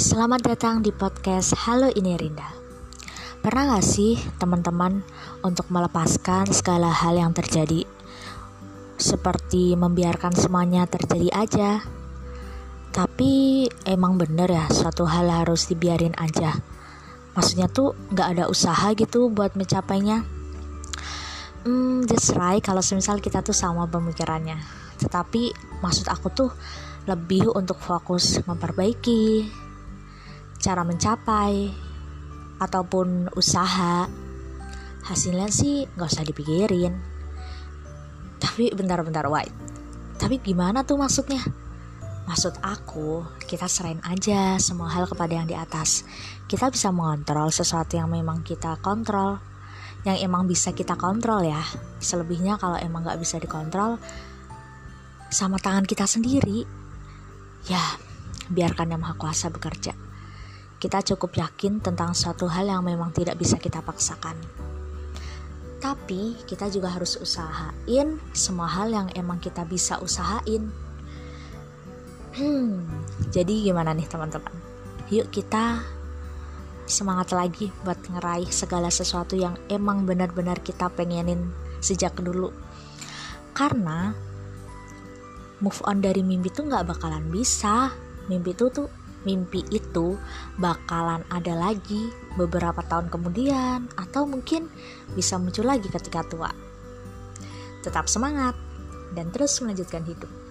Selamat datang di podcast Halo Ini Rinda. Pernah gak sih teman-teman untuk melepaskan segala hal yang terjadi? Seperti membiarkan semuanya terjadi aja. Tapi emang bener ya suatu hal harus dibiarin aja. Maksudnya tuh gak ada usaha gitu buat mencapainya. Hmm, just right kalau semisal kita tuh sama pemikirannya. Tetapi maksud aku tuh lebih untuk fokus memperbaiki cara mencapai ataupun usaha hasilnya sih nggak usah dipikirin. Tapi bentar-bentar white tapi gimana tuh maksudnya? Maksud aku kita serain aja semua hal kepada yang di atas. Kita bisa mengontrol sesuatu yang memang kita kontrol yang emang bisa kita kontrol ya. Selebihnya kalau emang nggak bisa dikontrol sama tangan kita sendiri. Ya biarkan yang maha kuasa bekerja kita cukup yakin tentang suatu hal yang memang tidak bisa kita paksakan. Tapi kita juga harus usahain semua hal yang emang kita bisa usahain. Hmm, jadi gimana nih teman-teman? Yuk kita semangat lagi buat ngeraih segala sesuatu yang emang benar-benar kita pengenin sejak dulu. Karena move on dari mimpi tuh nggak bakalan bisa. Mimpi itu tuh mimpi itu bakalan ada lagi beberapa tahun kemudian atau mungkin bisa muncul lagi ketika tua. Tetap semangat dan terus melanjutkan hidup.